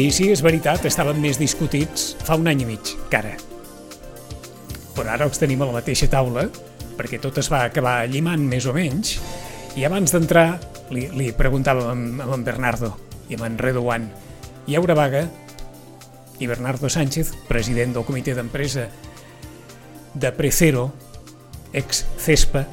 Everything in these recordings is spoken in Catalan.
I sí, és veritat, estaven més discutits fa un any i mig que ara. Però ara els tenim a la mateixa taula, perquè tot es va acabar llimant més o menys, i abans d'entrar li, li preguntava amb, amb en Bernardo i amb en Redowan, hi haurà vaga? I Bernardo Sánchez, president del comitè d'empresa de Precero, ex-CESPA,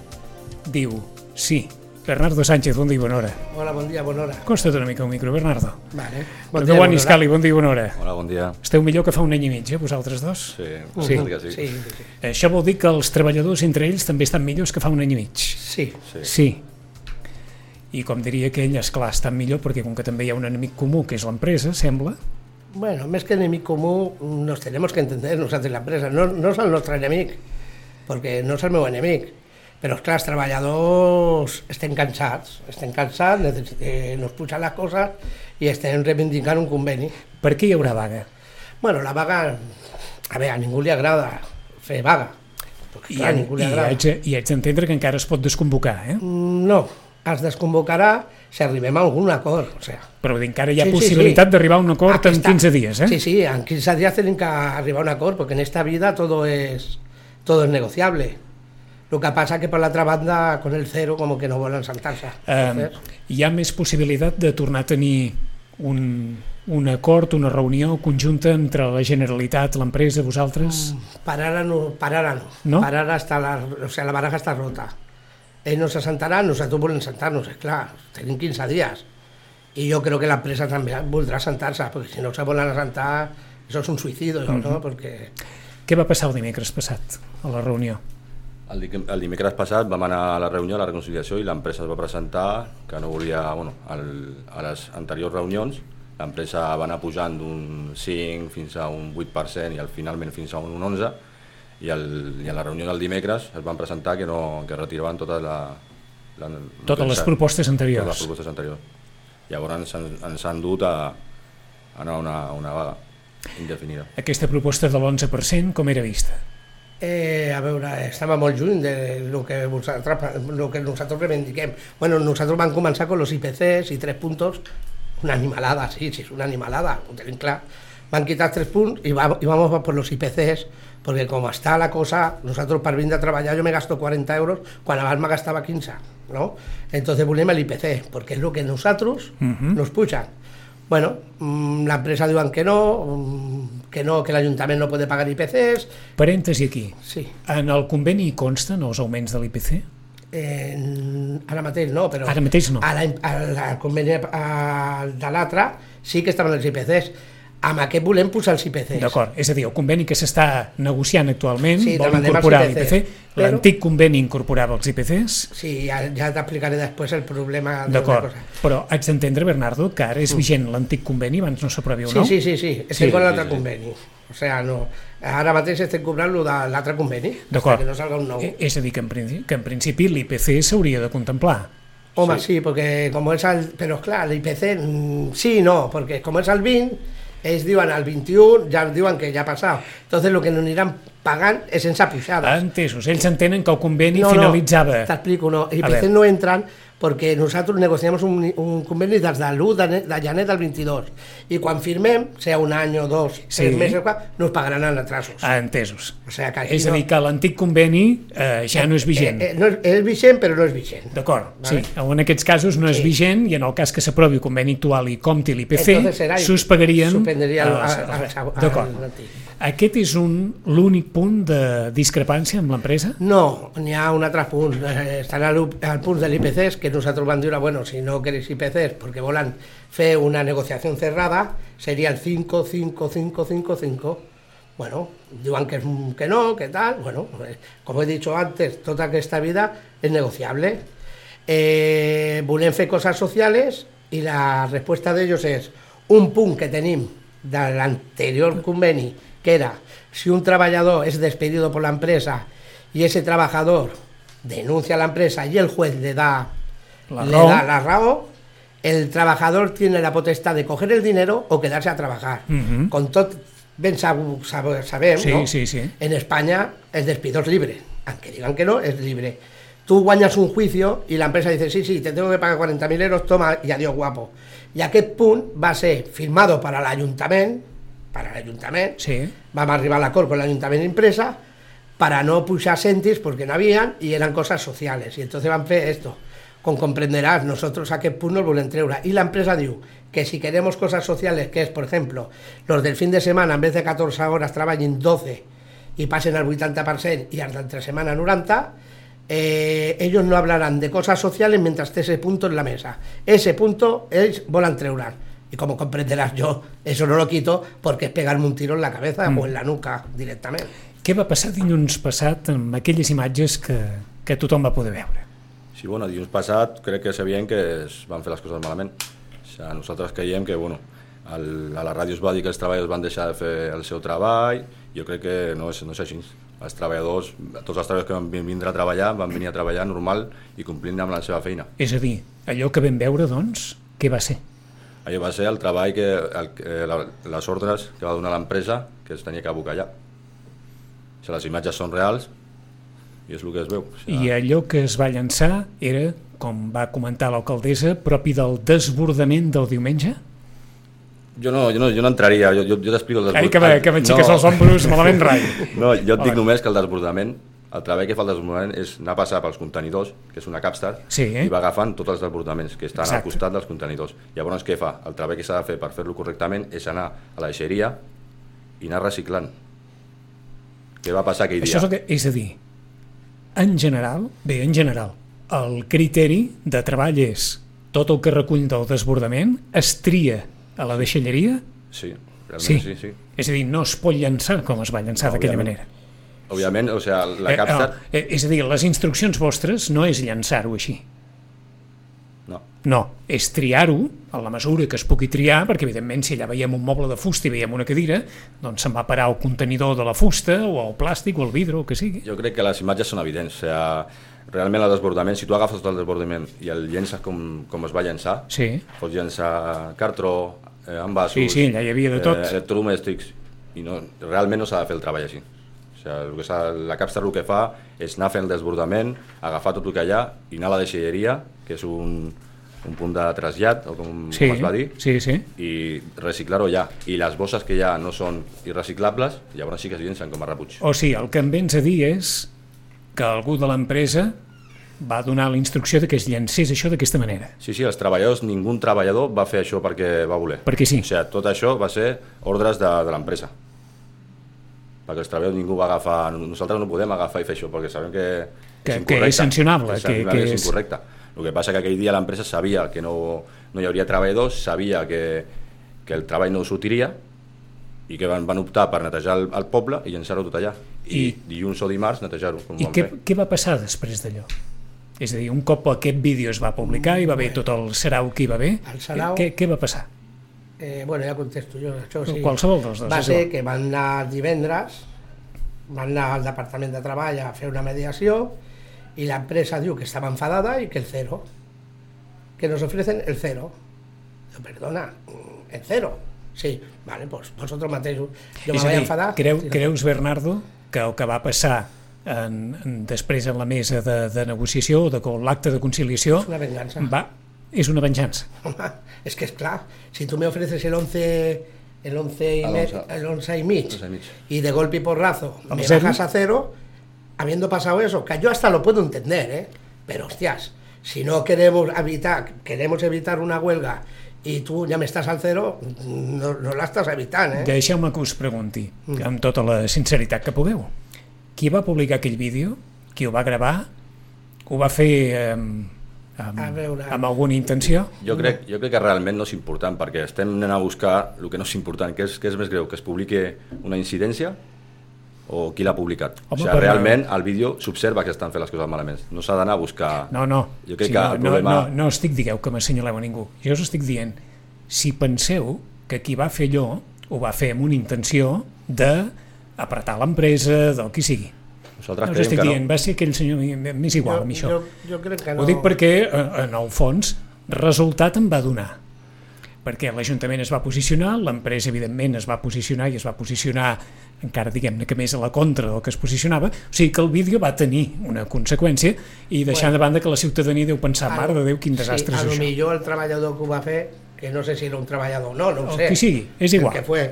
diu sí. Bernardo Sánchez, bon dia i bona hora. Hola, bon dia, bona hora. Costa't una mica el micro, Bernardo. Vale. Bon dia, Joan Iscali, bon dia i bona hora. Hola, bon dia. Esteu millor que fa un any i mig, eh, vosaltres dos? Sí, Sí. sí. Sí. Sí, sí, Això vol dir que els treballadors entre ells també estan millors que fa un any i mig. sí. sí. Sí. I com diria aquell, esclar, estan millor perquè com que també hi ha un enemic comú, que és l'empresa, sembla, Bueno, más que enemigo común, nos tenemos que entender nosotros la empresa. No, no es el nuestro enemigo, porque no es el meu enemic. Però, esclar, els treballadors estem cansats, estem cansats, eh, nos pujan les coses i estem reivindicant un conveni. per què hi haurà vaga? Bueno, la vaga, a veure, a ningú li agrada fer vaga. Perquè, I, clar, a ningú li i, agrada. haig, de- I haig d'entendre que encara es pot desconvocar, eh? Mm, No, es desconvocarà si arribem a algun acord. O sea, Però encara hi ha Sí, sí, possibilitat sí. d'arribar a un acord en Aquesta- 15 dies, eh? Sí, sí, en 15 días tienen que arribar a un acuerdo, porque en esta vida todo es todo es negociable. Lo que pasa que por la otra banda, con el cero, como que no vuelven a saltarse. Eh, hi ha més possibilitat de tornar a tenir un, un acord, una reunió conjunta entre la Generalitat, l'empresa, vosaltres? para ahora no, para ahora no. ¿No? Para ahora está la, o sea, la baraja está rota. Ells no se sentaran, nosaltres volem sentar-nos, és clar, tenim 15 dies. I jo crec que l'empresa també voldrà sentar-se, perquè si no se volen sentar, això és un suïcido, no? Perquè Què va passar el dimecres passat a la reunió? El, el dimecres passat vam anar a la reunió, a la reconciliació, i l'empresa es va presentar que no volia, bueno, el, a les anteriors reunions, l'empresa va anar pujant d'un 5 fins a un 8% i al finalment fins a un 11%, i, el, i a la reunió del dimecres es van presentar que, no, que retiraven tota la, la, Totes les propostes anteriors. Totes les propostes anteriors. Llavors ens, han- ens han dut a, a anar a una, una vaga indefinida. Aquesta proposta de l'11%, com era vista? Eh, a veure, estava molt lluny de lo que nosaltres, lo que nosaltres reivindiquem. Bueno, nosaltres vam començar con los IPCs i tres puntos, una animalada, sí, sí, és una animalada, ho tenim clar. Van quitar tres punts i, va, i vamos por los IPCs, perquè com està la cosa, nosaltres per vindre a treballar jo me gasto 40 euros quan abans me gastava 15, ¿no? Entonces volem el IPC, perquè és lo que nosaltres uh -huh. nos pujan. Bueno, mm, la empresa diuen que no, mm, que no, que l'Ajuntament no puede pagar IPCs, Parèntesi aquí. sí. En el conveni hi consten els augments de l'IPC? Eh, ara mateix no, però... Ara mateix no. A la, a la conveni a, de l'altre sí que estaven els IPCs. Amb aquest volem posar els IPCs. D'acord, és a dir, el conveni que s'està negociant actualment Sí, vol incorporar IPC, l'IPC. però- L'antic conveni incorporava els IPCs? Sí, ja, ja t'explicaré després el problema de D'acord, però haig d'entendre, Bernardo, que ara és vigent l'antic conveni, abans no s'aprovi un Sí, nou? sí, sí, sí, estem Sí, sí, l'altre sí. conveni. O sea, no. Ara mateix estem cobrant lo de l'altre conveni, que no salga un nou. Eh, És a dir, que en, principi, que en principi l'IPC s'hauria de contemplar. Home, sí, perquè com és el... Però clar, l'IPC mm, sí no, perquè com és el 20, ells diuen el 21, ja diuen que ja ha passat. Entonces lo que no aniran pagant és sense pujades. Entesos, ells entenen que el conveni finalitzava... No, t'explico, no. A IPC veure. no entran perquè nosaltres negociamos un, un conveni des de l'1 de, de gener del 22 i quan firmem, sea un any o dos, Sí. tres mesos, qua, nos pagaran en atrasos. Ah, entesos. o sea, que És a no, dir, que l'antic conveni eh, ja no és vigent. Eh, eh, no és, és vigent, però no és vigent. D'acord, Vale. sí. En aquests casos no és Sí. vigent i en el cas que s'aprovi el conveni actual i compti l'IPC, s'us pagarien... el- el- el- D'acord. Aquest és un l'únic punt de discrepància amb l'empresa? No, n'hi ha un altre punt. Eh, estan al, al punt de l'IPCs, que nosaltres vam dir, bueno, si no queréis IPCs perquè volen fer una negociació cerrada, seria el 5, 5, 5, 5, 5. Bueno, diuen que, que no, que tal. Bueno, eh, como he dicho antes, tota aquesta vida és negociable. Eh, volem fer coses sociales i la resposta d'ells és un punt que tenim de l'anterior conveni, que era si un treballador es despedido por la empresa y ese trabajador denuncia a la empresa y el juez le da La le da la raó, el trabajador tiene la potestad de coger el dinero o quedarse a trabajar. Con tot ben sab- Sí, no? sí, sí. En España el despido es libre, aunque digan que no, es libre. tú guanyes un juicio y la empresa dice, sí, sí, te tengo que pagar 40.000 euros, toma y adiós guapo. I aquest punt va ser firmado para para l'Ajuntament, Sí. vam arribar a l'acord con l'Ajuntament impresa para no pujar cèntims porque no habían y eran cosas sociales. Y entonces van fer esto. Con comprenderás, nosotros a aquest punt no el treure. I l'empresa diu que si queremos cosas sociales, que es, por ejemplo, los del fin de semana, en vez de 14 horas, treballin 12 y pasen al 80% y hasta entre semana 90, eh, ellos no hablarán de cosas sociales mientras esté ese punto en la mesa. Ese punto ells volen treure'l. Y como comprenderás yo, eso no lo quito porque es pegarme un tiro en la cabeza o en la nuca directament. Què va passar dilluns passat amb aquelles imatges que, que tothom va poder veure? Sí, bueno, dilluns passat crec que sabien que es van fer les coses malament. O sigui, nosaltres creiem que, bueno, el, a la ràdio es va dir que els treballadors van deixar de fer el seu treball, jo crec que no és, no és així. Els treballadors, tots els treballadors que van vin- vindre a treballar, van venir a treballar normal i complint amb la seva feina. És a dir, allò que vam veure, doncs, què va ser? Allò va ser el treball que, el, la, les ordres que va donar l'empresa que es tenia que abocar allà. O sigui, les imatges són reals i és el que es veu. O sigui, I allò que es va llançar era, com va comentar l'alcaldessa, propi del desbordament del diumenge? jo, no, jo, no, jo no entraria, jo, jo, jo t'explico el Ai, que, que m'aixeques els ombros malament rai. No, jo et dic només que el desbordament, el treball que fa el desbordament és anar a passar pels contenidors, que és una capstar, Sí. i va agafant tots els desbordaments que estan Exacte. al costat dels contenidors. Llavors, què fa? El treball que s'ha de fer per fer-lo correctament és anar a la deixeria i anar reciclant. Què va passar aquell Això dia? és, el que, és a dir, en general, bé, en general, el criteri de treball és tot el que recull del desbordament es tria a la deixalleria, Sí, realment Sí. sí, sí. és a dir, no es pot llançar com es va llançar No, d'aquella manera. Òbviament, o sigui, la Eh, capstar... no, eh, és a dir, les instruccions vostres no és llançar-ho així. No. No, és triar-ho a la mesura que es pugui triar, perquè evidentment si allà veiem un moble de fusta i veiem una cadira, doncs se'n va parar al contenidor de la fusta o al plàstic o al vidre o el que sigui. Jo crec que les imatges són evidents. O sigui, realment el desbordament, si tu agafes tot el desbordament i el llences com, com es va llançar, Sí, pots llançar cartró, eh, envasos... Sí, sí, allà hi havia de tot. Eh, electrodomèstics, i no, realment no s'ha de fer el treball així. Sigui, el que la Capstar el que fa és anar fent el desbordament, agafar tot el que hi ha i anar a la deixalleria, que és un, un punt de trasllat, o com, sí, com es va dir, sí, sí. i reciclar-ho allà. I les bosses que ha no són irreciclables, llavors sí que es llencen com a repuig. O sigui, el que em vens a dir és que algú de l'empresa va donar la instrucció de que es llancés això d'aquesta manera. Sí, sí, els treballadors, ningú treballador va fer això perquè va voler. Perquè sí. O sigui, tot això va ser ordres de, de l'empresa. Perquè els treballadors ningú va agafar... Nosaltres no podem agafar i fer això perquè sabem que, Que- que incorrecte. és sancionable, Que, que- que, que és és- incorrecte. El que passa que aquell dia l'empresa sabia que no, no hi hauria treballadors, sabia que, que el treball no sortiria i que van, van optar per netejar el, el poble i llançar-ho tot allà. I, I- dilluns o dimarts netejar-ho, com I què, fer. què va passar després d'allò? És a dir, un cop aquest vídeo es va publicar i va haver tot el sarau que hi va haver, sarau- què, què va passar? Eh, bueno, ja contesto jo, això sí. Qualsevol dels dos, Va ser que van anar divendres, van anar al Departament de Treball a fer una mediació y la empresa diu que estaba enfadada y que el cero, que nos ofrecen el cero. Yo, perdona, el cero. Sí, vale, pues vosotros mateixos. Jo me vaig enfadar. creu, Sí, creus, Bernardo, que el que va passar en, en, després en la mesa de, de negociació, o de l'acte de conciliació, va, és una venjança. Home, es que es claro, si tú me ofreces el 11, el 11 y, Al me- 11. el 11 y 11 y de golpe y porrazo me cero. bajas a cero, habiendo pasado eso, que yo hasta lo puedo entender, ¿eh? pero hostias, si no queremos evitar, queremos evitar una huelga y tú ya me estás al cero, no, no la estás evitando, ¿eh? Deixeu-me que us pregunti, amb tota la sinceritat que pugueu. Qui va publicar aquell vídeo? Qui ho va gravar? Ho va fer eh, amb, A veure. amb alguna intenció? Jo crec, jo crec que realment no és important, perquè estem anant a buscar el que no és important, que és, que és més greu, que es publiqui una incidència o qui l'ha publicat. Home, o sigui, realment al vídeo s'observa que estan fent les coses malament. No s'ha d'anar a buscar... No, no. Jo crec Sí, que no, el problema... no, no, no estic digueu que m'assenyaleu a ningú. Jo us estic dient, si penseu que qui va fer allò ho va fer amb una intenció de apretar l'empresa, del qui sigui. Nosaltres No us creiem estic que dient, no. va ser aquell senyor, m'és igual, a mi això. jo, jo crec que no. Ho dic perquè, eh, en el fons, resultat em va donar. perquè l'Ajuntament es va posicionar, l'empresa evidentment es va posicionar i es va posicionar encara diguem-ne que més a la contra del que es posicionava, o sigui que el vídeo va tenir una conseqüència i deixant bueno, de banda que la ciutadania deu pensar, mare de Déu, quin desastre sí, és a això. lo millor el treballador que ho va fer, que no sé si era un treballador o no, no ho sé. El que sigui, és igual. El que fue.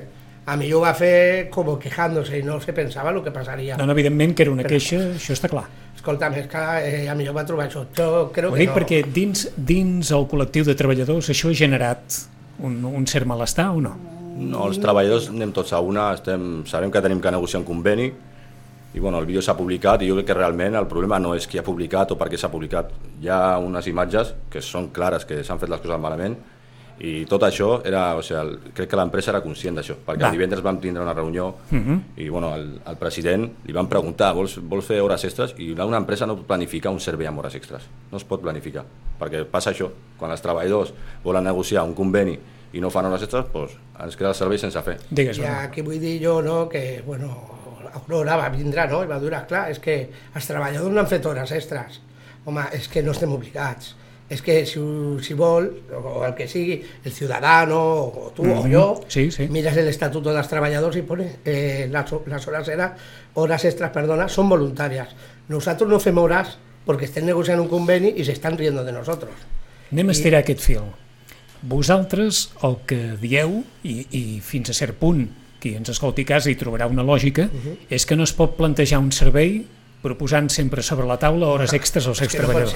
A millor ho va fer com quejándose i no se pensava el que passaria. No, no, evidentment que era una queixa, això està clar. Escolta, més que eh, a millor va trobar això. Jo crec Ho que dic no. perquè dins, dins el col·lectiu de treballadors això ha generat un, un cert malestar o no? No, els treballadors anem tots a una, estem, sabem que tenim que negociar un conveni i bueno, el vídeo s'ha publicat i jo crec que realment el problema no és qui ha publicat o per què s'ha publicat. Hi ha unes imatges que són clares que s'han fet les coses malament i tot això era, o sigui, el, crec que l'empresa era conscient d'això, perquè Va. el divendres vam tindre una reunió Uh -huh. i bueno, el, el president li van preguntar vols, vols fer hores extres? I una empresa no pot planificar un servei amb hores extres, no es pot planificar, perquè passa això, quan els treballadors volen negociar un conveni i no fan hores extres, doncs ens queda el servei sense fer. Digues, I aquí vull dir jo no, que bueno, Aurora va vindrà no? i va durar, clar, és que els treballadors no han fet hores extres. Home, és que no estem obligats. És que si, si vol, o el que sigui, el ciudadano, o tu o Mhm. jo, Sí, sí. miras el estatuto de los trabajadores y pone eh, las, las horas era, horas extras, perdona, son voluntarias. Nosotros no fem horas porque estén negociando un conveni y se están riendo de nosotros. Anem a estirar aquest fil. Vosaltres el que dieu, i, i fins a cert punt, qui ens escolti a casa hi trobarà una lògica, és que no es pot plantejar un servei proposant sempre sobre la taula hores extres als seus no.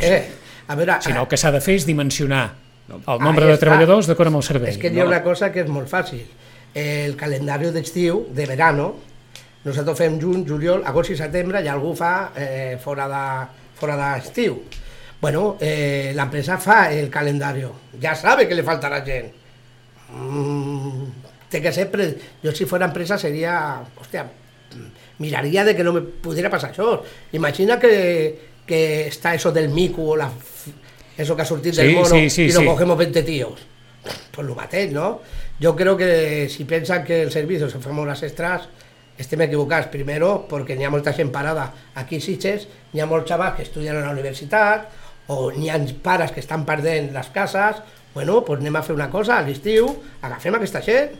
A veure, Sinó el que s'ha de fer és dimensionar el nombre Ahí de està. treballadors d'acord amb el servei. Es que hi ha una cosa que és molt fàcil. El calendari d'estiu, de verano, nosaltres fem juny, juliol, agost i setembre i algú fa eh, fora de fora d'estiu. Bueno, eh, l'empresa fa el calendari, ja sabe que le faltarà gent. Mm, té que ser... Pre... Jo si fora empresa seria... Hòstia, miraria de que no me pudiera passar això. Imagina que, que está eso del mico o la, eso que ha sortit Sí, del mono sí, sí, y lo sí. cogemos 20 tíos. Pues lo mateix, ¿no? Yo creo que si piensan que el servicio se fem hores extras, estem equivocats. Primero, perquè n'hi ha molta gent parada aquí a Sitges, n'hi ha molts xavals que estudien a la universitat, o n'hi ha pares que estan perdent les cases, bueno, pues anem a fer una cosa, a l'estiu, agafem aquesta gent,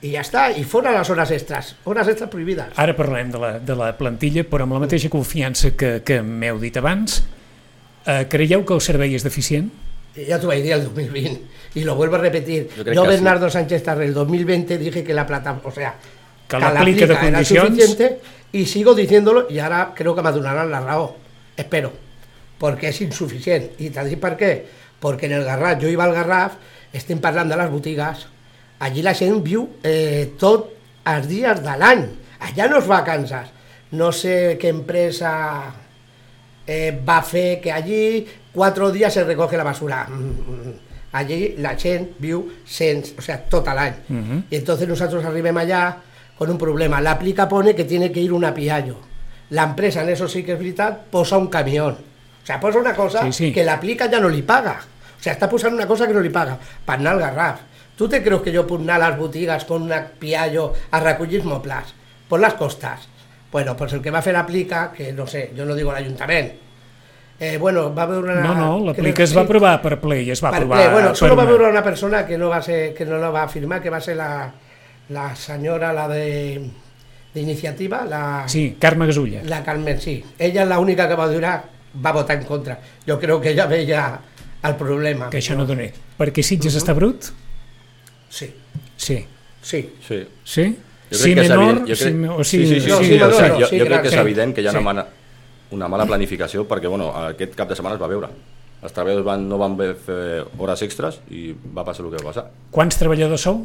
i ja està, i fora les hores extras, hores extras prohibides. Ara parlem de la, de la plantilla, però amb la mateixa confiança que, que m'heu dit abans, eh, creieu que el servei és deficient? Ya te voy a ir al 2020 y lo vuelvo a repetir. Yo Bernardo Sánchez Tarre, el 2020 dije que la plata, o sea, Que l'aplica de era suficiente y sigo diciéndolo y ahora creo que madurarán la raó. Espero, porque es insuficiente. ¿Y te dic per què? Porque en el Garraf, yo iba al Garraf, estem parlant de les botigues, allí la gent viu eh, tot els dies de l'any. Allà no es vacances. No sé què empresa eh, fer que allí cuatro días se recoge la basura. Mm, Allí la gent viu sense, o sea, tot l'any. Mhm. Y entonces nosotros arribem allá con un problema. La aplica pone que tiene que ir un apiallo. La empresa, en eso sí que es veritat, posa un camión. O sea, posa una cosa Sí, sí. que la aplica ya no li paga. O sea, està posant una cosa que no li paga. Per anar al Garraf. Tu te creus que jo puc anar a les botigues con un apiallo a recollir mobles? Por las costas. Bueno, pues el que va fer l'aplica, que no sé, jo no digo l'Ajuntament, eh, bueno, va veure una... No, no, crec l'aplica es va aprovar per ple i es va Per aprovar ple. Bueno, per solo va una- veure una persona que no va ser, que no la va firmar, que va ser la, la senyora, la de d'iniciativa, la, Sí, Carme Gasulla. la Carmen, sí. Ella es la única que va durar, va votar en contra. Yo creo que ella veía el problema. Que això no doni. Perquè Sitges està brut? Sí, Sí. sí. Sí. Sí? Jo sí crec que és menor, evident, jo sí, crec- o sí, sí, sí, sí, sí, sí, menor, jo, sí, jo crec que és sí. evident que hi ha una, Sí. mala, una mala planificació perquè bueno, aquest cap de setmana es va veure. Els treballadors van, no van fer hores extres i va passar el que va passar. Quants treballadors sou?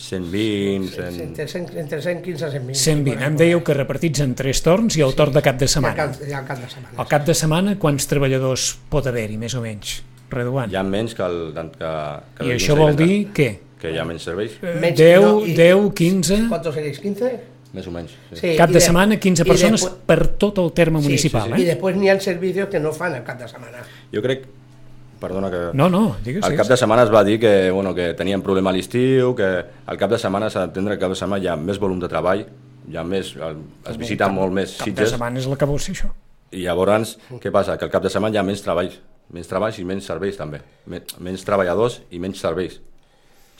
120, 100... Entre, cent- entre 115 i 120. 120. Em dèieu que repartits en tres torns i el torn de cap de setmana. cal, ja cal de setmana. Al cap de setmana, quants treballadors pot haver-hi, més o menys? Reduant. Hi ha menys que el... Que, que I el això vol dir què? Que hi ha menys serveis, Menys- 10, no, i- 10, 15... ¿Cuántos seréis? ¿15? més o menys. Sí. Sí, Cap i de setmana, 15 i persones després- per tot el terme sí, municipal, sí, I eh? després n'hi ha servicios que no fan el cap de setmana. Jo crec... Perdona que... No, no, digues. Al cap de setmana es va dir que, bueno, que tenien problema a l'estiu, que al cap de setmana s'ha d'entendre que al cap de setmana hi ha més volum de treball, hi ha més, el- es visita molt més Cap de sitges, setmana és el que vol ser això. i llavors, què passa? Que al cap de setmana hi ha menys treballs, menys treballs i menys serveis també, Men menys treballadors i menys serveis.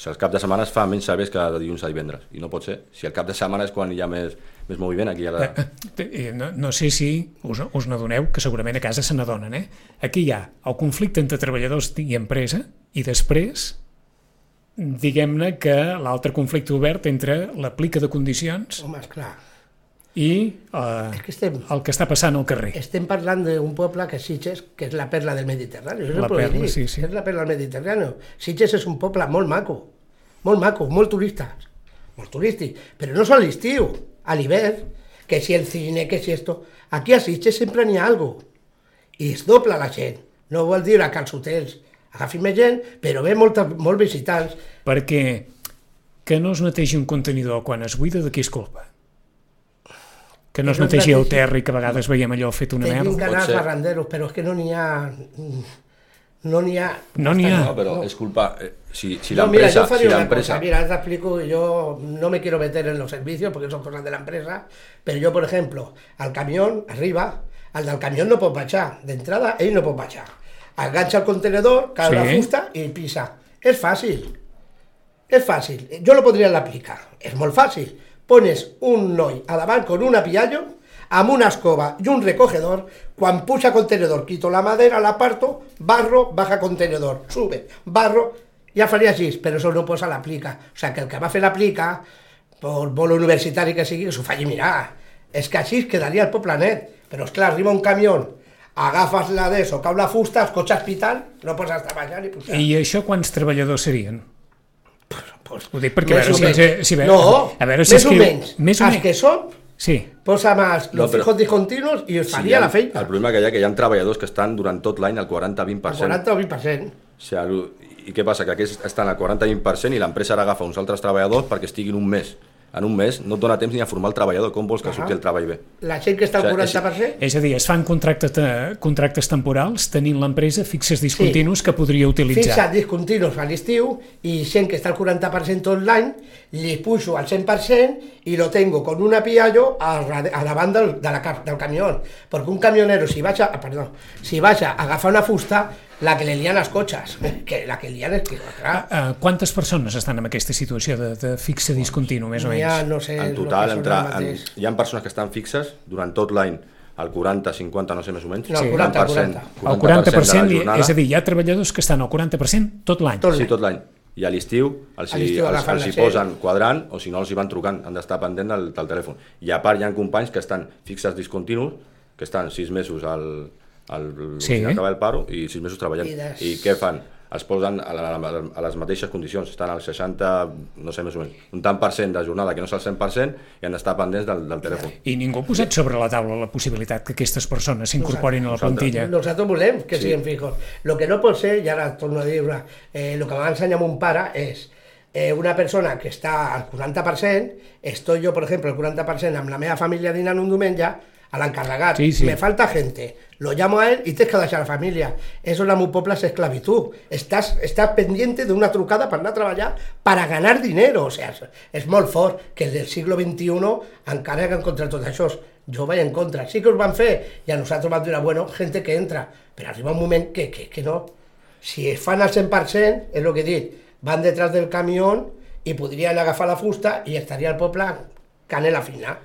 O sigui, el cap de setmana es fa menys serveis que de dilluns a divendres, i no pot ser. Si el cap de setmana és quan hi ha més, més moviment, aquí hi ha la... Eh, eh, No, no sé si us, us n'adoneu, que segurament a casa se n'adonen, eh? Aquí hi ha el conflicte entre treballadors i empresa i després, diguem-ne que l'altre conflicte obert entre l'aplica de condicions Home, esclar. I eh, És que estem, el que està passant al carrer. estem parlant d'un poble que és Sitges, que és la perla del Mediterrani. Això La perla, sí, sí. És la perla del Mediterrani. Sitges és un poble molt maco, molt maco, molt turistes, molt turístic, però no sol l'estiu, a l'hivern, que si el cine, que si esto... Aquí a Sitges sempre n'hi ha algo i es dobla la gent. No vol dir que als hotels agafin més gent, però ve molta, molt visitants. Perquè que no es netegi un contenidor quan es buida, de qui és culpa? Que no es Que no es netegi el terri, que a vegades veiem allò fet una Tenim merda. canals ser. barranderos, però és que no n'hi ha... No n'hi ha... No n'hi ha. No, però és culpa... Eh, si si No, l'empresa... Si una l'empresa... cosa, mira, te explico, yo no me quiero meter en los servicios porque son cosas de la empresa, pero yo, por ejemplo, al camión, arriba, al del camión no pot baixar, d'entrada, ell no pot baixar. Engancha el contenedor, cae Sí. la fusta i pisa. És fàcil, és fàcil. Jo lo podria aplicar, és molt fàcil. Pones un noi a davant con un apiallo, amb una escoba i un recogedor, quan puja contenedor, quito la madera, la parto, barro, baja contenedor, sube, barro, ja faria així, però això no posa l'aplica. O sigui, que el que va fer l'aplica, per molt universitari que sigui, que s'ho faci mirar. És que així quedaria el poble net. Però, és clar, arriba un camió, agafes la d'eso, cau la fusta, el cotxe hospital, no pots estar baixant i pujar. I això quants treballadors serien? Pues, Ho dic perquè a més veure o si si ve- no, a veure si més o escriu- menys. més o Els menys. que són, Sí. posa més No, los però- fijos discontinus i es Sí, faria hi ha- la feina. El problema que hi ha que hi ha treballadors que estan durant tot l'any al 40-20%. 40 o 20%. O sigui, el- I què passa? Que aquests estan al 40-20% i l'empresa ara agafa uns altres treballadors perquè estiguin un mes. En un mes no et dona temps ni a formar el treballador. Com vols que Ahà. surti el treball bé? La gent que està al O sigui, és- 40%, És a dir, es fan contractes, te- contractes temporals tenint l'empresa fixes discontinus que podria utilitzar. fixat discontinus a l'estiu i gent que està al 40% tot l'any, li pujo al 100% i lo tengo con un apiallo a, a davant del, de la, del camió. Perquè un camionero, si baixa, ah, perdó, si baixa a agafar una fusta, la que li lien els cotxes, que la que lien és que, clar, Uh, quantes persones estan en aquesta situació de, de fixe discontinu, més o menys? ha, no sé, En el total, entre, en, hi ha persones que estan fixes durant tot l'any al 40, 50, no sé més o menys. No, al 40, 40%, El 40%, de la i- jornada. és a dir, hi ha treballadors que estan al 40% tot l'any. Tot Sí, tot l'any. I a l'estiu els, A els, els la hi posen quadrant o si no els hi van trucant, han d'estar pendent del, del telèfon. I a part hi ha companys que estan fixes discontinus, que estan sis mesos al, al Sí. sí. acabar el paro i sis mesos treballant. I I, des- I què fan? Els posen a, la, a les mateixes condicions, estan al 60, no sé més o menys, un tant per cent de jornada que no és el 100% i han d'estar pendents del, del telèfon. I ningú ha posat sobre la taula la possibilitat que aquestes persones s'incorporin a la plantilla. Nosaltres volem que Sí. siguin fijos. Lo que no pot ser, i ara torno a dir eh, el que m'ha ensenyat mon pare és eh, una persona que està al 40%, estoy yo, por ejemplo, al 40% amb la meva família dinant un diumenge, a l'encarregat, Sí, sí. me falta gente, lo llamo a él y tens que deixar la família. Eso en la meu poble és esclavitud. Estàs, estàs pendiente d'una trucada per anar a treballar para ganar dinero. O sea, és, és molt fort que el del siglo XXI encara que en contra de tot això. Jo vaig en contra. Sí que us van fer i a nosaltres vam dir, bueno, gente que entra, però arriba un moment que, que, que no. Si es fan al 100%, és el que he dit, van detrás del camió i podrien agafar la fusta i estaria el poble canela fina.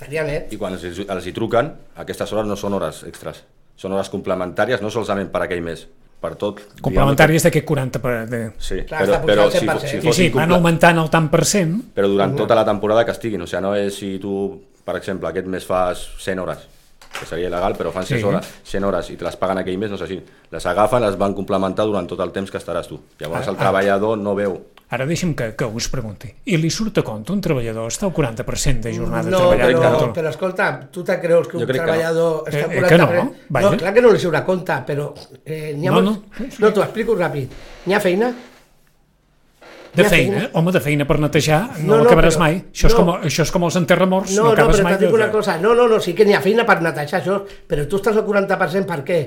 Estaria net. I quan els, els hi truquen, aquestes hores no són hores extras, són hores complementàries, no solament per aquell mes, per tot. Complementàries d'aquest 40%. Per, de... Sí, Clar, però, però si, 100%. si Sí, fossin sí, van augmentant el tant per cent. però durant tota la temporada que estiguin, o sigui, no és si tu, per exemple, aquest mes fas 100 hores, que seria il·legal, però fan 100 Sí. hores, 100 hores i te les paguen aquell mes, no és així. Les agafen, les van complementar durant tot el temps que estaràs tu. Llavors Ah, el treballador no veu Ara deixa'm que, que us pregunti. I li surt a compte un treballador està al 40% de jornada no, treballant? però, que no. però escolta, tu te creus que Jo un crec que no. treballador Eh, està eh, al que no, 40%? vaja. no, clar que no li surt a compte, però eh, ha No, molts... no. no t'ho explico ràpid. N'hi ha feina? De feina, feina. home, de feina per netejar no, No, no no, l'acabaràs però- mai. Això, és no. com, això és com els enterramorts, no, No, no, acabes però mai. dic de- una cosa. No, no, no, sí que n'hi ha feina per netejar això, però tu estàs al 40% per què?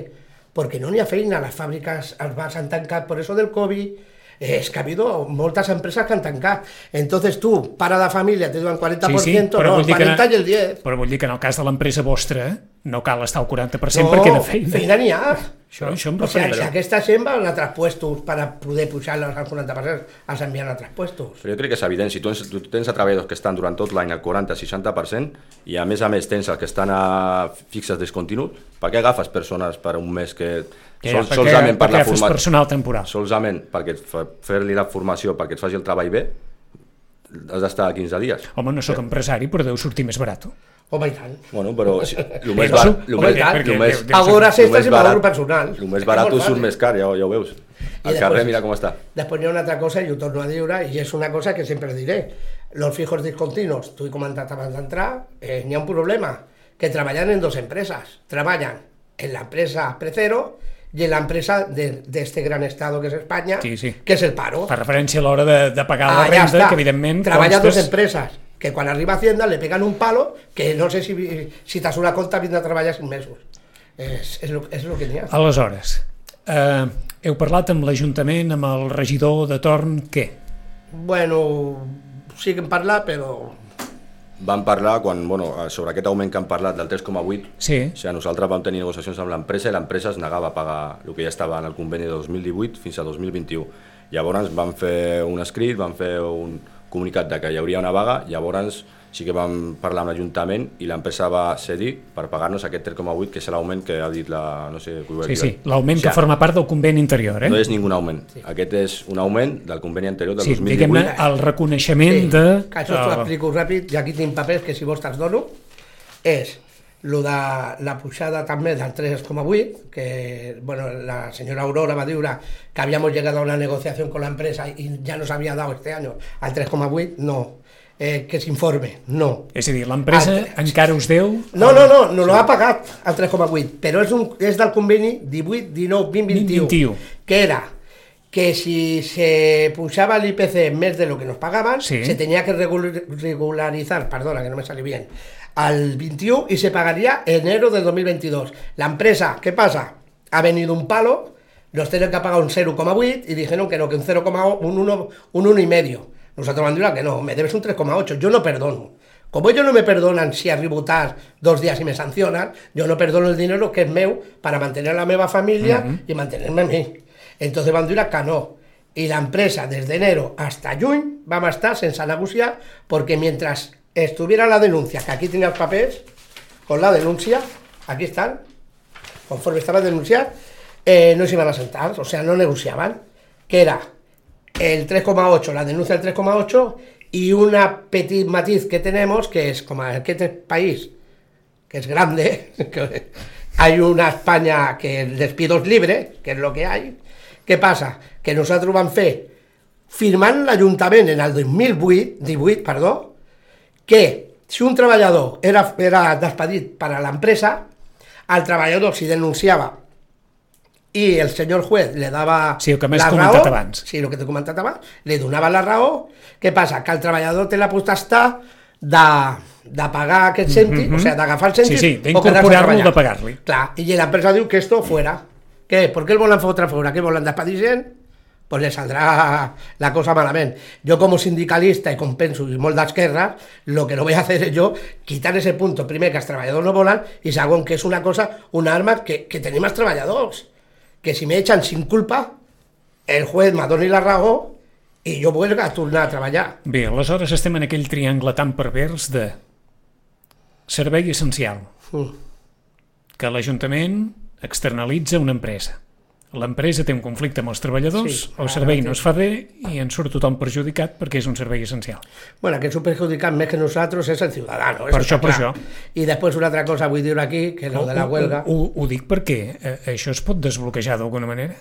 Perquè no n'hi ha feina, les fàbriques, els bars han tancat per eso del Covid, eh, és que ha habido moltes empreses que han tancat. Entonces tu, pare de família, te diuen 40%, no, el 40 i el 10. Però vull dir que en el cas de l'empresa vostra no cal estar al 40% No, perquè de feina. feina n'hi ha. Això, això em O sea, refereix. si aquesta gent va a altres puestos para poder pujar-los al 40%, els envien a altres puestos. Però jo crec que és evident, si tu, tens- tu tens a treballadors que estan durant tot l'any al 40-60% i a més a més tens els que estan a fixes discontinus, per què agafes persones per un mes que Que, sol, perquè, solament per perquè la formació personal temporal. solament perquè fer-li la formació perquè et faci el treball bé has d'estar 15 dies Home, no sóc empresari, però deu sortir més barat. Home, i tant. bueno, però si, el més, Però bar, su- el home, més, i tant, está més sin barat, valor personal. el més És barat surt més car, ja, ja ho veus I al carrer mira com està Després hi ha una altra cosa, i ho torno a dir, i és una cosa que sempre diré. Los fijos discontinuos, tu he comentat abans d'entrar, eh, n'hi ha un problema, que treballen en dos empreses. Treballan en la empresa Precero y en la empresa de, de este gran estado que es España, Sí, sí. que es el paro. Fa referència a l'hora de, de pagar la Ah, ja renda, està. que evidentment... Treballa dos constes- empreses, que quan arriba a Hacienda le pegan un palo que no sé si, si te surt a compte vindrà a treballar cinc mesos. És, és, lo, és lo que n'hi ha. Aleshores, eh, heu parlat amb l'Ajuntament, amb el regidor de torn, què? Bueno, sí que hem parlat, però... vam parlar quan, bueno, sobre aquest augment que han parlat del 3,8 Sí, O sigui, nosaltres vam tenir negociacions amb l'empresa i l'empresa es negava a pagar el que ja estava en el conveni de 2018 fins a 2021. Llavors vam fer un escrit, vam fer un comunicat de que hi hauria una vaga, llavors sí que vam parlar amb l'Ajuntament i l'empresa va cedir per pagar-nos aquest 3,8 que és l'augment que ha dit la... no sé, qui sí, dir. sí, l'augment que O sigui, forma part del conveni interior, eh? No és ningú augment. Aquest és un augment del conveni anterior del sí, 2018. diguem-ne, el reconeixement Sí, de... que això t'ho explico ràpid, i aquí tinc papers que si vols te'ls dono, és lo de la pujada també del 3,8, que bueno, la señora Aurora va dir que habíamos llegado a una negociación con la empresa y ya nos había dado este año al 3,8, no. Eh, que s'informe, no. És a dir, l'empresa Ah, encara us deu... No, no, no, no lo ha pagat al 3,8, però és, un, és del conveni 18, 19, 20, 21, 21. que era que si se pujaba el IPC en mes de lo que nos pagaban, Sí. se tenía que regul- regularizar, perdona que no me sale bien, al 21 y se pagaría enero del 2022. La empresa, ¿qué pasa? Ha venido un palo, nos tienen que pagar un 0,8 y dijeron que no, que un 0,1, un 1, un 1 y medio. Nosotros van a decir que no, me debes un 3,8, yo no perdono. Como ellos no me perdonan si arribo tard dos días y me sancionan, yo no perdono el dinero que es meu para mantener a la meva familia y mantenerme a mí. Entonces van a decir que no. Y la empresa desde enero hasta junio vamos a estar sense negociar porque mientras estuviera la denuncia, que aquí tenía los papeles, con la denuncia, aquí están, conforme estaba denunciado, eh, no se iban a sentar, o sea, no negociaban, que era el 3,8, la denuncia del 3,8 y una petit matiz que tenemos, que es como este país, que es grande, que hay una España que el despido es libre, que es lo que hay. ¿Qué pasa? Que nosotros vam fer, firmant l'Ajuntament en el 2008, 18, perdó, que si un treballador era, era despedit per a l'empresa, al treballador si denunciava i el senyor juez le dava Sí, el que la raó, abans. Sí, el que t'he comentat abans, li donava la raó, què passa? Que el treballador té la potestat de, de pagar aquest cèntim, o sigui, d'agafar el cèntim Mhm. Sí, sí, d'incorporar-lo, treballar. de pagar-li. Clar, i l'empresa diu que esto fuera. Què? ¿Por qué el volen fotre fora? Què volen despedir gent? Pues le saldrá la cosa malament. Yo como sindicalista y com penso i molt d'esquerra, lo que no voy a hacer es yo quitar ese punto, primer que els treballadors no volen i segon que és una cosa, una arma que, que tenim els treballadors, que si me echan sin culpa, el juez m'adoni la raó i jo vuelvo a tornar a treballar. Bé, aleshores estem en aquell triangle tan pervers de servei essencial, Mm. que l'Ajuntament externalitza una empresa. L'empresa té un conflicte amb els treballadors, Sí, el servei no es fa bé i en surt tothom perjudicat perquè és un servei essencial. Bueno, que un perjudicat més que nosaltres és el ciudadano. Per això, per clar. això. I després una altra cosa vull dir aquí, que és lo de la huelga. Ho, ho, ho dic perquè eh, això es pot desbloquejar d'alguna manera.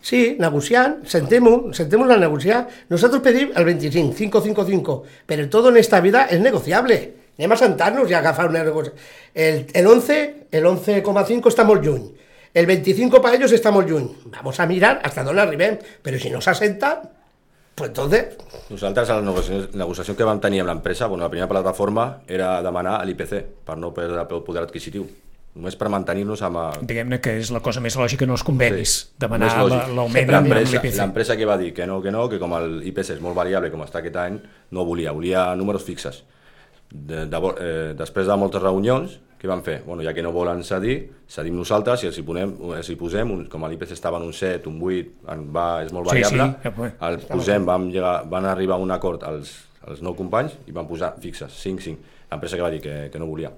Sí, negociant, sentemos, sentemos a negociar. Nosotros pedimos el 25, 555, pero todo en esta vida es negociable. Anem a sentar-nos i agafar una negociació. El, el 11, el 11,5 està molt lluny. El 25 para ellos está molt lluny. Vamos a mirar hasta on arribem, però si no s'assenten, pues entonces... Nosaltres, a la negociació, negociació que vam tenir amb l'empresa, bueno, la primera plataforma era demanar l'IPC per no perdre el poder adquisitiu. Només per mantenir-nos amb... El... Diguem-ne que és la cosa més lògica en els convenis, Sí, demanar l'augment amb, L'empresa l'IPC. l'empresa que va dir que no, que no, que com el IPC és molt variable com està aquest any, no volia, volia números fixes. De, de, eh, després de moltes reunions què van fer? Bueno, ja que no volen cedir, cedim nosaltres i els hi, ponem, els hi posem, un, com a l'IPC estava en un 7, un 8, en va, és molt Sí, variable, sí, ja puc. el posem, vam, llegar, van arribar a un acord els, els nou companys i van posar fixes, 5, 5. L'empresa que va dir que, que no volia.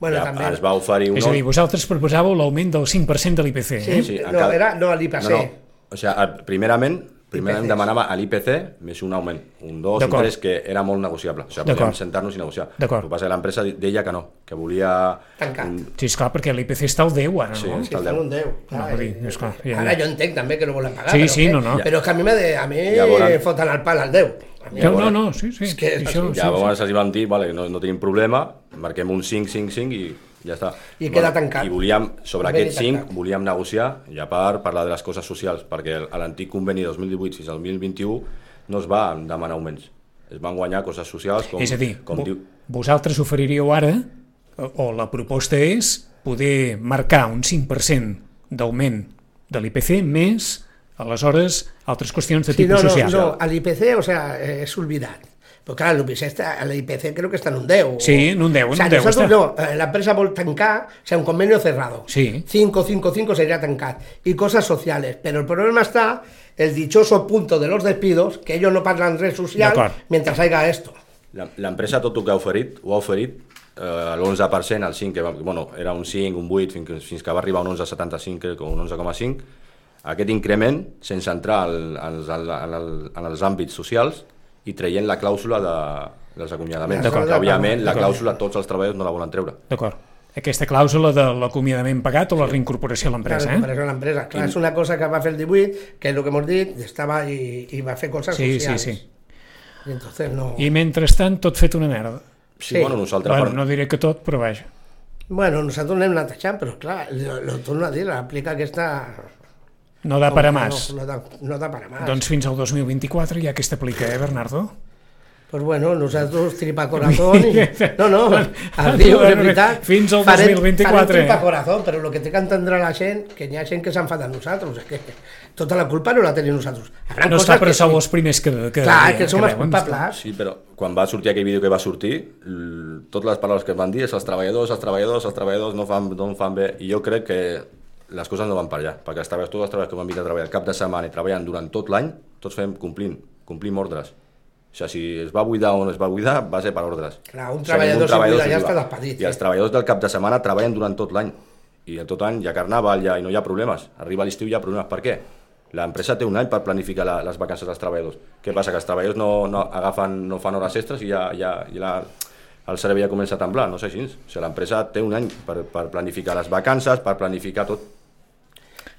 Bueno, ja, també- ens va oferir un... És a dir, vosaltres proposàveu l'augment del 5% de l'IPC, Sí, eh? Sí, no, encara- era, no, l'IPC. No, no. O sigui, primerament, primerament IPCs. demanava a l'IPC més un augment, un 2, un D'acord. 3, que era molt negociable. O sigui, podíem sentar-nos i negociar. El que passa és que l'empresa deia que no, que volia... Tancar. un- Sí, esclar, perquè l'IPC està al 10 ara, Sí, no? Sí, estan un 10. No, vull dir, és clar, ja, Ara ja. jo entenc també que no volen pagar, Sí, però, sí, que, no, no. però és que a mi, me de, a mi Ja volen- foten el pal al 10. A mi, No, no, no, sí, sí. És que això, sí, Ja sí. llavors els vam dir, vale, no, no tenim problema, marquem un 5, 5, 5 i ja està. I queda tancat. I volíem, sobre Conveni aquest 5, tancat. volíem negociar i a part parlar de les coses socials, perquè a l'antic conveni 2018 fins al 2021 no es va demanar augments. Es van guanyar coses socials com, És a dir, com vo- diu... vosaltres oferiríeu ara, o, o la proposta és, poder marcar un 5% d'augment de l'IPC més, aleshores, altres qüestions de Sí, tipus no, no, social. no, al IPC, o sea, eh, es olvidat. Però clar, l'IPC, està, el IPC creo que está en un 10. o- Sí, en un 10, en o sea, un 10 nosotros està. no, eh, la empresa vol tancar, o sea, un convenio cerrado. Sí. 5, 5, 5 sería tancar. Y cosas sociales. Pero el problema está el dichoso punto de los despidos, que ellos no pagan red social mientras haya esto. La- L'empresa tot el que ha oferit, ho ha oferit eh, l'11%, el 5, que va, bueno, era un 5, un 8, fins que, fins que va arribar a un 11,75, crec, o un 11,5. Aquest increment, sense entrar en, en, en, el, en els àmbits socials i traient la clàusula de, dels acomiadaments. D'acord. Que, òbviament, la clàusula tots els treballadors no la volen treure. D'acord. Aquesta clàusula de l'acomiadament pagat o la reincorporació a l'empresa, Claro, eh? para eso la empresa. Claro, es una cosa que va a hacer el 18, que es lo que hemos dicho, estaba y, y va a hacer cosas Sí, sí, sociales. sí. Y entonces no... I mentrestant tot fet una merda. Sí, Sí. bueno, nosaltres... Bueno, no diré que tot, però vaja. Bueno, nosaltres anem netejant, però clar, lo, lo torno a dir, l'aplica aquesta... No da per a más. No, no, da, no da para más. Doncs fins al 2024 ja que t'aplica, eh, Bernardo? Pues bueno, nosaltres tripa corazón i... No, no, el diu, de veritat. fins al farem- 2024, Farem tripa corazón, però el que té que entendre la gent, que hi ha gent que s'enfada amb nosaltres, és que tota la culpa no la tenim nosaltres. Habrà No està, però que sou els primers que, que, Clar, que som els culpables. Sí, però quan va sortir aquell vídeo que va sortir, totes les paraules que es van dir és els treballadors, els treballadors, els treballadors no fan, no fan bé, i jo crec que les coses no van per allà, perquè els treballadors, tots els treballadors que van vindre a treballar el cap de setmana i treballant durant tot l'any, tots fem complint, complim ordres. O sigui, si es va buidar o no es va buidar, va ser per ordres. Clar, un O sigui, treballador si buida ja està despedit, I els eh? treballadors del cap de setmana treballen durant tot l'any. I en tot any hi ha carnaval ja, i no hi ha problemes. Arriba l'estiu i hi ha problemes. Per què? L'empresa té un any per planificar la, les vacances dels treballadors. Què passa? Que els treballadors no, no, agafen, no fan hores extres i ja, ja, ja la, el cervell ja comença a temblar, no sé així. O sigui, l'empresa té un any per, per planificar les vacances, per planificar tot.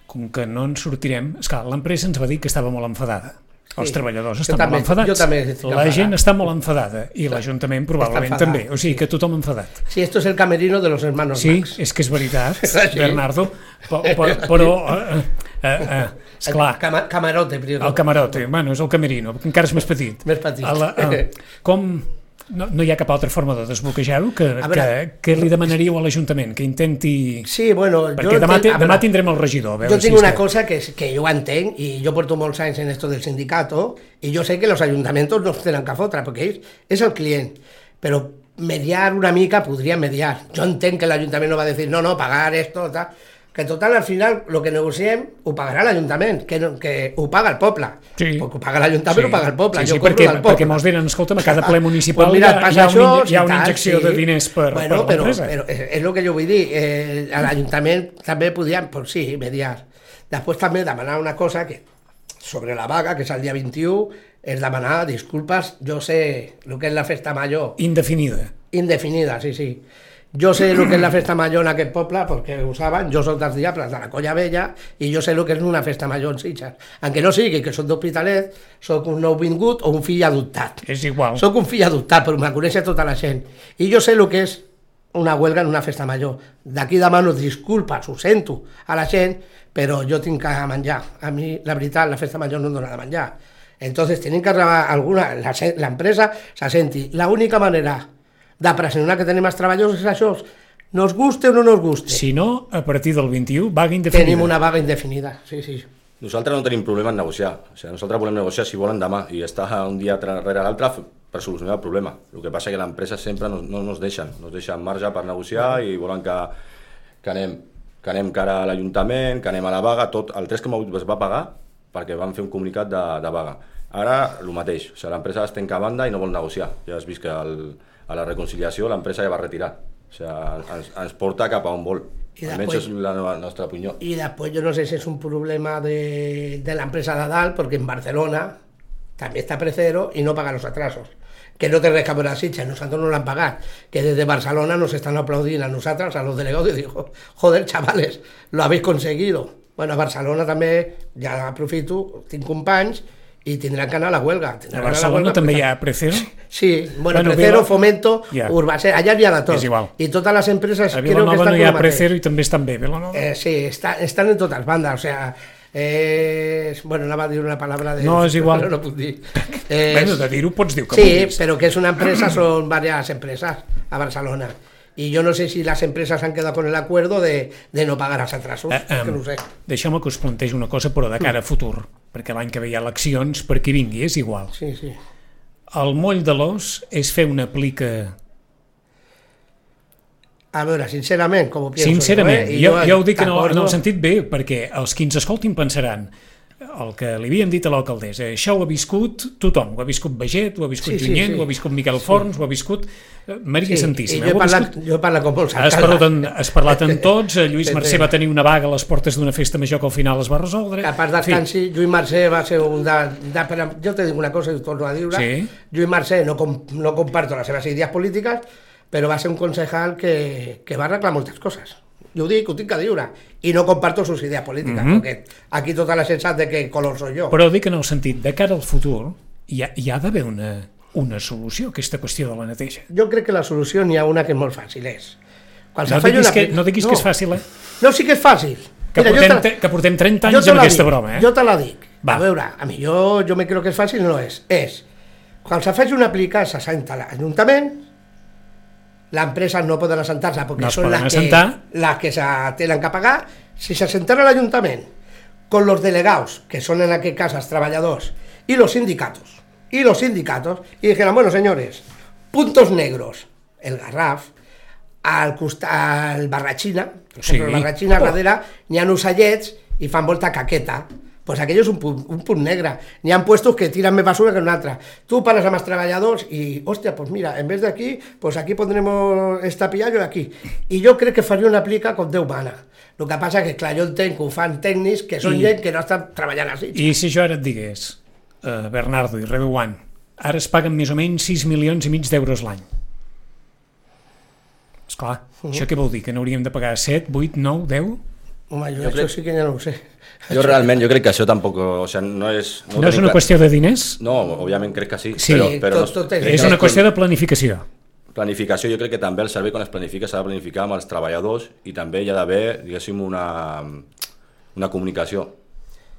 Com que no en sortirem... Esclar, l'empresa ens va dir que estava molt enfadada. Els Sí. treballadors Jo estan també- molt enfadats. jo també estic la gent està molt enfadada i l'Ajuntament probablement també. O sigui que tothom enfadat. Sí, esto es el camerino de los hermanos Sí, Max. és que és veritat, Sí. Bernardo, però, però, eh, eh, eh, esclar, Cama, camarote, primero. el camarote, bueno, és el camerino, encara és més petit. Més petit. La, eh, com no, no hi ha cap altra forma de desbloquejar-ho que, que, que li demanaríeu a l'Ajuntament que intenti... Sí, bueno, Perquè jo demà, entenc- demà veure, tindrem el regidor. A veure Yo si tengo una esteu. cosa que, que yo entenc y yo porto molts anys en esto del sindicato y yo sé que los ayuntamientos no tenen que fotre perquè ells és el client, però mediar una mica podria mediar. Jo entenc que l'Ajuntament no va dir no, no, pagar esto, tal, que total al final lo que negociem ho pagarà l'Ajuntament, que, no, que ho paga el poble. Sí. Perquè ho paga l'Ajuntament, ho paga el poble. Sí, jo sí, cobro perquè, del poble. perquè molts diran, escolta'm, a cada ple municipal Pues mira, hi ha, hi ha, això, hi ha una injecció sí. de diners per, bueno, per però, l'empresa. però és, és el que jo vull dir. Eh, l'Ajuntament també podien, pues sí, mediar. Després també demanar una cosa que sobre la vaga, que és el dia 21, és demanar disculpes, jo sé el que és la festa major, Indefinida. indefinida, sí, sí. Jo sé el que és la festa major en aquest poble, perquè ho saben, jo soc dels diables de la Colla Vella i jo sé el que és una festa major en Sitges. Encara no sigui que soc d'Hospitalet, soc un nou vingut o un fill adoptat. És igual. Soc un fill adoptat, però me coneix tota la gent. I jo sé el que és una huelga en una festa major. D'aquí demano disculpes, ho sento a la gent, però jo tinc que menjar. A mi, la veritat, la festa major no em dona de menjar. Entonces, tenim que alguna... L'empresa se senti. L'única manera de pressionar que tenim els treballadors és això. Nos guste o no nos guste. Si no, a partir del 21, vaga indefinida. Tenim una vaga indefinida. Sí, sí. Nosaltres no tenim problema en negociar. O sigui, nosaltres volem negociar si volen demà i estar un dia tra- rere l'altre per solucionar el problema. El que passa és que l'empresa sempre no, no nos deixen, no ens deixen marge per negociar i volen que, que anem que anem cara a l'Ajuntament, que anem a la vaga, tot, el 3,8 es va pagar perquè van fer un comunicat de, de vaga. Ara, el mateix, o sigui, l'empresa es tanca a banda i no vol negociar. Ja has vist que el, a la reconciliació l'empresa ja va retirar. O sigui, ens, ens porta cap a on vol. I Almenys després- és la, la nostra opinió. Y después yo no sé si es un problema de, de la empresa Dadal, porque en Barcelona también está Precero y no paga los atrasos. Que no te rescató la sicha, nosotros no la han pagado. Que desde Barcelona nos están aplaudiendo a nosotros, a los delegados, y digo, joder, chavales, lo habéis conseguido. Bueno, a Barcelona també, ja aprofito, tinc companys i tindran que anar a la huelga. A Barcelona huelga també hi ha Precero? Sí, bueno, Bueno, Precero, Vila- Fomento, Ja. Urbacé, allà n'hi ha de tot. És igual. I totes les empreses A creo que Vilanova estan no hi ha. Precero i també està bé, Vilanova. Eh, sí, está, están en todas bandas, o sea, es, bueno, nada más decir una palabra de... No, és igual. No, puc dir. Es- Bueno, de dir-ho pots dir que sí, vulguis. pero que es una empresa, son varias empresas a Barcelona. Y yo no sé si las empresas han quedado con el acuerdo de, de no pagar los atrasos, Eh, que em, no sé. Deixeu-me que us plantegi una cosa, però de cara a futur, perquè l'any que ve hi ha eleccions, per qui vingui, és igual. Sí, sí. El moll de l'os és fer una plica... A veure, sincerament, com ho pienso Sincerament, jo, eh? I jo, jo ho dic en el, en el sentit bé, perquè els qui ens escoltin pensaran el que li havíem dit a l'alcaldessa, això ho ha viscut tothom, ho ha viscut Veget, ho ha viscut Sí, sí, Junyent, sí. ho ha viscut Miquel Forns, ho ha viscut eh, Maria Sí, Santíssima. Jo he parlat, viscut jo he parlat com molts Has parlat, en, has parlat amb tots, eh, Lluís Sí, Mercè sí. va tenir una vaga a les portes d'una festa major que al final es va resoldre. Que a part En descansi, Lluís Mercè va ser un de, de, per, jo te dic una cosa i ho torno a dir Sí. Lluís Mercè no, com, no comparto les seves idees polítiques però va ser un concejal que, que va arreglar moltes coses jo ho dic, ho tinc a dir i no comparto sus idees polítiques Mhm. perquè aquí tota la sensat de que color soy jo Però dic en el sentit, de cara al futur, hi ha, hi ha d'haver una, una solució a aquesta qüestió de la neteja. jo crec que la solució n'hi ha una que és molt fàcil és quan No diguis, una que, no diguis que és fàcil, eh? no, sí que és fàcil Que, Mira, portem, te que portem 30 Jo anys amb aquesta dic, broma, eh? Jo te la dic. Va. A veure, a mi jo, jo me creo que és fàcil, no és. És, quan se faci una aplica, se senta l'Ajuntament, l'empresa no poden assentar-se perquè No es són poden les que, les que se tenen que pagar. Si se sentara l'Ajuntament con los delegados, que son en aquel caso los trabajadores, y los sindicatos, y los sindicatos, y dijeran, bueno, señores, puntos negros, el Garraf, al, al Barrachina, per Sí. exemple, el Barrachina Oh. oh. darrere n'hi ha ocellets i fan volta caqueta. Pues aquello és un punt, un punt negre. N'hi ha puestos que tiran més basura que un altre. Tu pares amb els treballadors i, hòstia, pues mira, en vez d'aquí, pues aquí pondremos esta pillallo aquí. I jo crec que faria una plica com Déu mana. El que passa que, clar, jo entenc que ho fan tècnics que són I- gent que no estan treballant així. I si jo ara et digués, eh, Bernardo i Reduan, ara es paguen més o menys 6 milions i mig d'euros l'any. Esclar, això què vol dir? Que n'hauríem de pagar 7, 8, 9, 10? Home, jo, Jo això crec- sí que ja no ho sé. Jo realment, jo crec que això tampoc, o sigui, no és... No, ho és una clar. qüestió de diners? No, òbviament crec que sí, Sí, però, tot- però no, tot és- És una qüestió de planificació. planificació, jo crec que també el servei quan es planifica s'ha de planificar amb els treballadors i també hi ha d'haver, diguéssim, una, una comunicació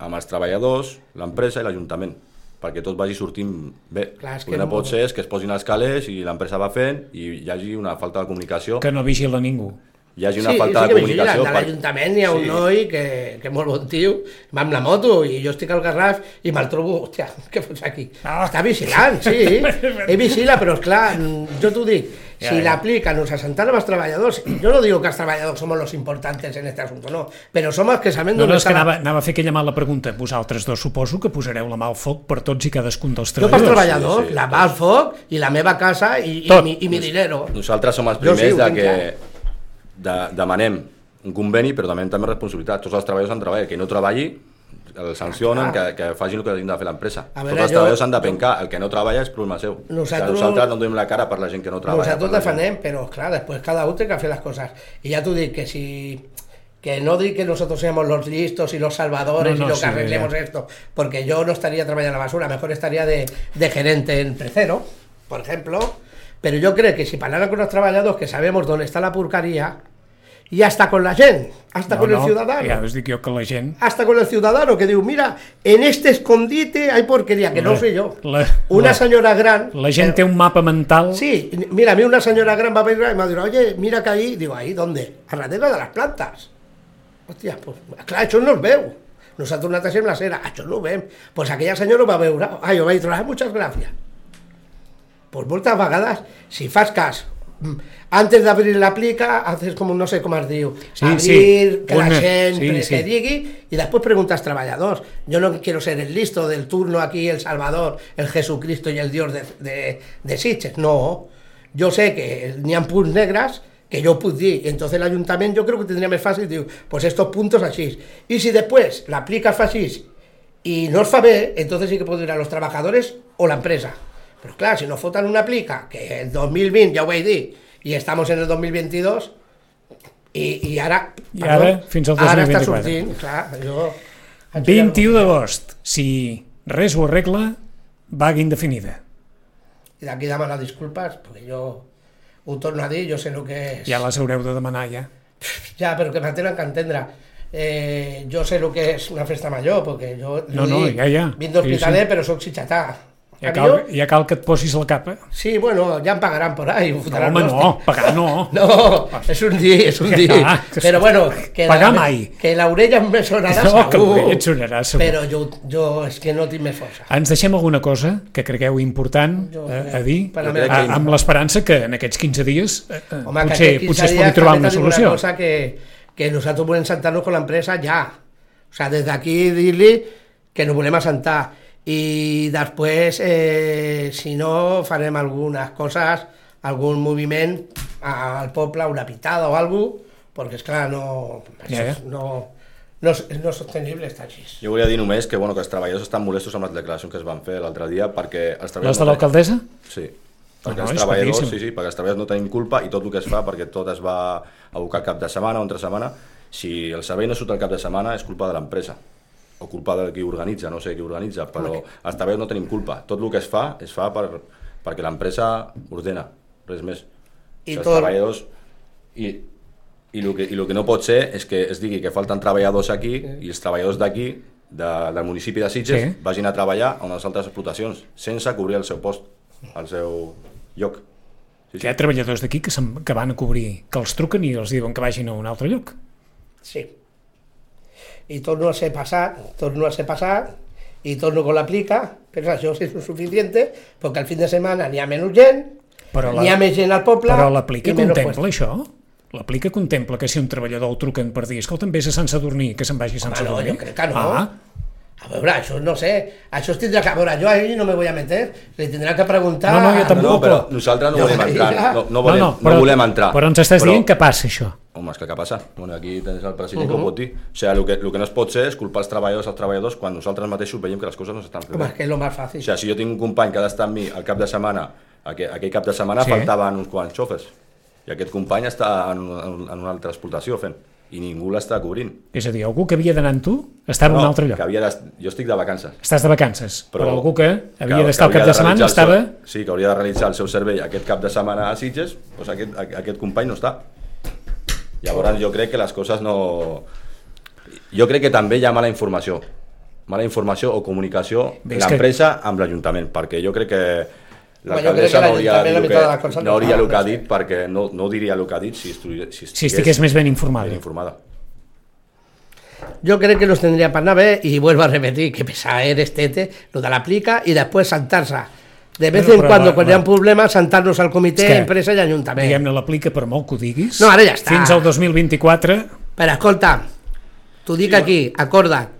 amb els treballadors, l'empresa i l'Ajuntament perquè tot vagi sortint bé. Clar, és que no no- pot ser és que es posin els calés i l'empresa va fent i hi hagi una falta de comunicació, Que no vigila ningú. Hi hagi una sí, falta sí de comunicació. de l'Ajuntament hi ha un Sí. noi que, que és molt bon tio, va amb la moto i jo estic al Garraf i me'l trobo, hòstia, què fots aquí? Ah. Està vigilant, sí, ell vigila, però esclar, jo t'ho dic, Ja, si ja. l'apliquen, nos asentaron als treballadors, yo no digo que els treballadors somos los importantes en este asunto, no, però som els que sabem No, no, és que anava, anava a fer aquella mala pregunta. Vosaltres dos suposo que posareu la mà al foc per tots i cadascun dels Jo pels treballadors. treballadors, sí, sí. la mà al foc i la meva casa i, i, Tot. mi, i mi dinero. Nosaltres som els Jo sí, primers ho de que de, demanem un conveni, però demanem també responsabilitat. Tots els treballadors han de treballar. Que no treballi, el sancionen, Ah, que, que facin el que hagin de fer l'empresa. Tots els jo- treballadors han de pencar. El que no treballa és problema seu. Nosaltres- O sigui, nosaltres no donem la cara per la gent que no treballa. Nosaltres defendem, però clar, després cada un té que fer les coses. I ja t'ho dic, que si que no dic que nosotros seamos los listos y los salvadores No, no, y lo sí, que arreglemos ya. esto, porque yo no estaría trabajando en la basura, mejor estaría de, de gerente en Precero, por ejemplo, pero yo creo que si hablara con los trabajadores que sabemos dónde está la porquería, y hasta con la gente, hasta No, con el no, ciudadano, Ja us dic jo que la gent... hasta con el ciudadano que digo, mira, en este escondite hay porquería, que no La- sé yo. la- Una la- señora gran... La gent eh, té un mapa mental... Sí, mira, a mí una señora gran va a venir y me dicho, oye, mira que ahí, digo, ¿ahí dónde? A darrere de las plantas. Hòstia, pues, clar, això no es veu. Nosaltres nosaltres en la cera, això no ho vem. Pues aquella senyora ho va veure. Ai, jo vaig "Ah, muchas gracias. pues moltes vegades, si fas cas, antes de abrir la plica, haces como, no sé cómo has dicho, Sí, abrir, sí, que la sí, que sí. digui, y después preguntas trabajadores. Yo no quiero ser el listo del turno aquí, el Salvador, el Jesucristo y el Dios de, de, de Sitges. No, yo sé que n'hi ha punts negres que yo puc dir, entonces el ayuntamiento yo creo que tendría más fácil, digo, pues estos puntos así. Y si después la aplica fa así y no os fa bé, entonces sí que puedo ir a los trabajadores o la empresa. Pero claro, si nos fotan una plica, que el 2020 ja ho vaig dir, i estamos en el 2022, i, i ara... I ara, fins al Ara està 2024. sortint, clar, jo... 21 d'agost. Si res ho arregla, vaga indefinida. I d'aquí demanar disculpes, perquè jo ho torno a dir, jo sé el que és... Ja les haureu de demanar, ja. Ja, però que me tenen que entendre. Eh, jo sé el que és una festa major, perquè jo... No, no, ja, ja. Vinc d'hospitaler, Sí, sí. però soc xitxatà. Ja A cal, ja cal que et posis la capa. Sí, bueno, ja em pagaran por ahí. ho No, home, no, pagar no. No, és un dir, és un que- Però bueno, que Pagar la, mai. Que l'orella em sonarà No, que segur. et sonarà segur. Però jo, jo és que no tinc més força. Ens deixem alguna cosa que cregueu important Jo a, crec- a dir, per a, part. amb l'esperança que en aquests 15 dies eh, eh, Home, que potser, aquests 15 potser es pugui trobar una solució. Una cosa que, que nosaltres volem sentar-nos con l'empresa ja. O sea, des d'aquí dir-li que nos volem assentar i després, eh, si no, farem algunes coses, algun moviment al poble, una pitada o alguna cosa, perquè, esclar, no, Ja, és- no, no, és, no és sostenible estar així. Jo volia dir només que, bueno, que els treballadors estan molestos amb les declaracions que es van fer l'altre dia perquè els Les treballadors... de no l'alcaldessa? Sí. No, Perquè no, els treballadors, sí, sí, perquè els treballadors no tenim culpa i tot el que es fa, perquè tot es va abocar cap de setmana o entre setmana, si el servei no surt al cap de setmana és culpa de l'empresa o culpa de qui organitza, no sé qui organitza, però els treballadors no tenim culpa. Tot el que es fa, es fa per, perquè l'empresa ordena, res més. I els tot- treballadors... I, i, el que, I el que no pot ser és que es digui que falten treballadors aquí i els treballadors d'aquí, de, del municipi de Sitges, Sí. vagin a treballar a unes altres explotacions, sense cobrir el seu post, el seu lloc. Sí, Hi ha treballadors d'aquí que, que van a cobrir, que els truquen i els diuen que vagin a un altre lloc. Sí. I torno a ser passat, torno a ser passat, i torno con l'aplica, però això és suficient, perquè al fin de setmana n'hi ha menys gent, la- n'hi ha més gent al poble... Però l'aplica i menys contempla això? L'aplica contempla que si un treballador el truquen per dir escolta'm, vés a Sant Sadurní, que se'n vagi a Sant Home, no, Sadurní? jo crec que no. Ah, A veure, això no sé, això es tindrà que... A veure, jo ahí no me voy a meter, li tindrà que preguntar... No, no, jo No, tampoc. no, però nosaltres no Jo volem entrar, no, no, volem, no, però, volem entrar. Però ens estàs dient que passa això. Home, és que què passa? Bueno, aquí tens el president uh -huh. que ho pot dir. O sigui, el que, el que no es pot ser és culpar els treballadors als treballadors quan nosaltres mateixos veiem que les coses no s'estan fent Home, bé. és que és lo més O fàcil. sigui, si jo tinc un company que ha d'estar amb mi al cap de setmana, aquell, aquell cap de setmana Sí. sí. faltaven uns quants xofers, i aquest company està en, en, en una altra explotació fent, i ningú l'està cobrint. És a dir, algú que havia d'anar amb tu estava en un altre lloc. Que havia d'est- jo estic de vacances. Estàs de vacances, però, però algú que havia d'estar que cap hauria de setmana el estava... Seu, sí, que hauria de realitzar el seu servei aquest cap de setmana a Sitges, doncs aquest, aquest company no està. Llavors jo crec que les coses no... Jo crec que també hi ha mala informació. Mala informació o comunicació de és que- l'empresa amb l'Ajuntament, perquè jo crec que L'alcaldessa no hauria, la que, coses no no hauria el que ha dit perquè no, no diria el que ha dit si, estuvi, si, Si estigués més ben informada. ben informada. Yo creo que nos tendría para nave y vuelvo a repetir que pesa eres tete, lo de la aplica y después saltarse. De vez Bueno, en la- quan hi ha un problema, saltar-nos al comitè, que, empresa i ajuntament. Diguem-ne, l'aplica per molt que ho diguis. No, ara ja està. Fins al 2024, Però escolta, t'ho dic aquí, acorda,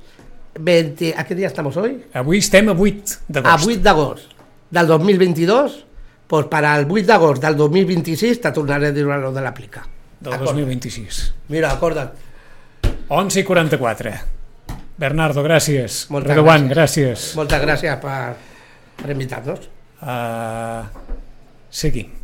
20, ¿a qué día estamos hoy? avui estem a 8 A d'agost. 8 d'agost del 2022, pues para el 8 d'agost del 2026 te tornaré a dir lo de l'aplica. del Acorda. 2026. Mira, acorda't. 11 i 44. Bernardo, gràcies. Moltes Reguant, gràcies. gràcies. Moltes gràcies per, per invitar-nos. Uh, seguim.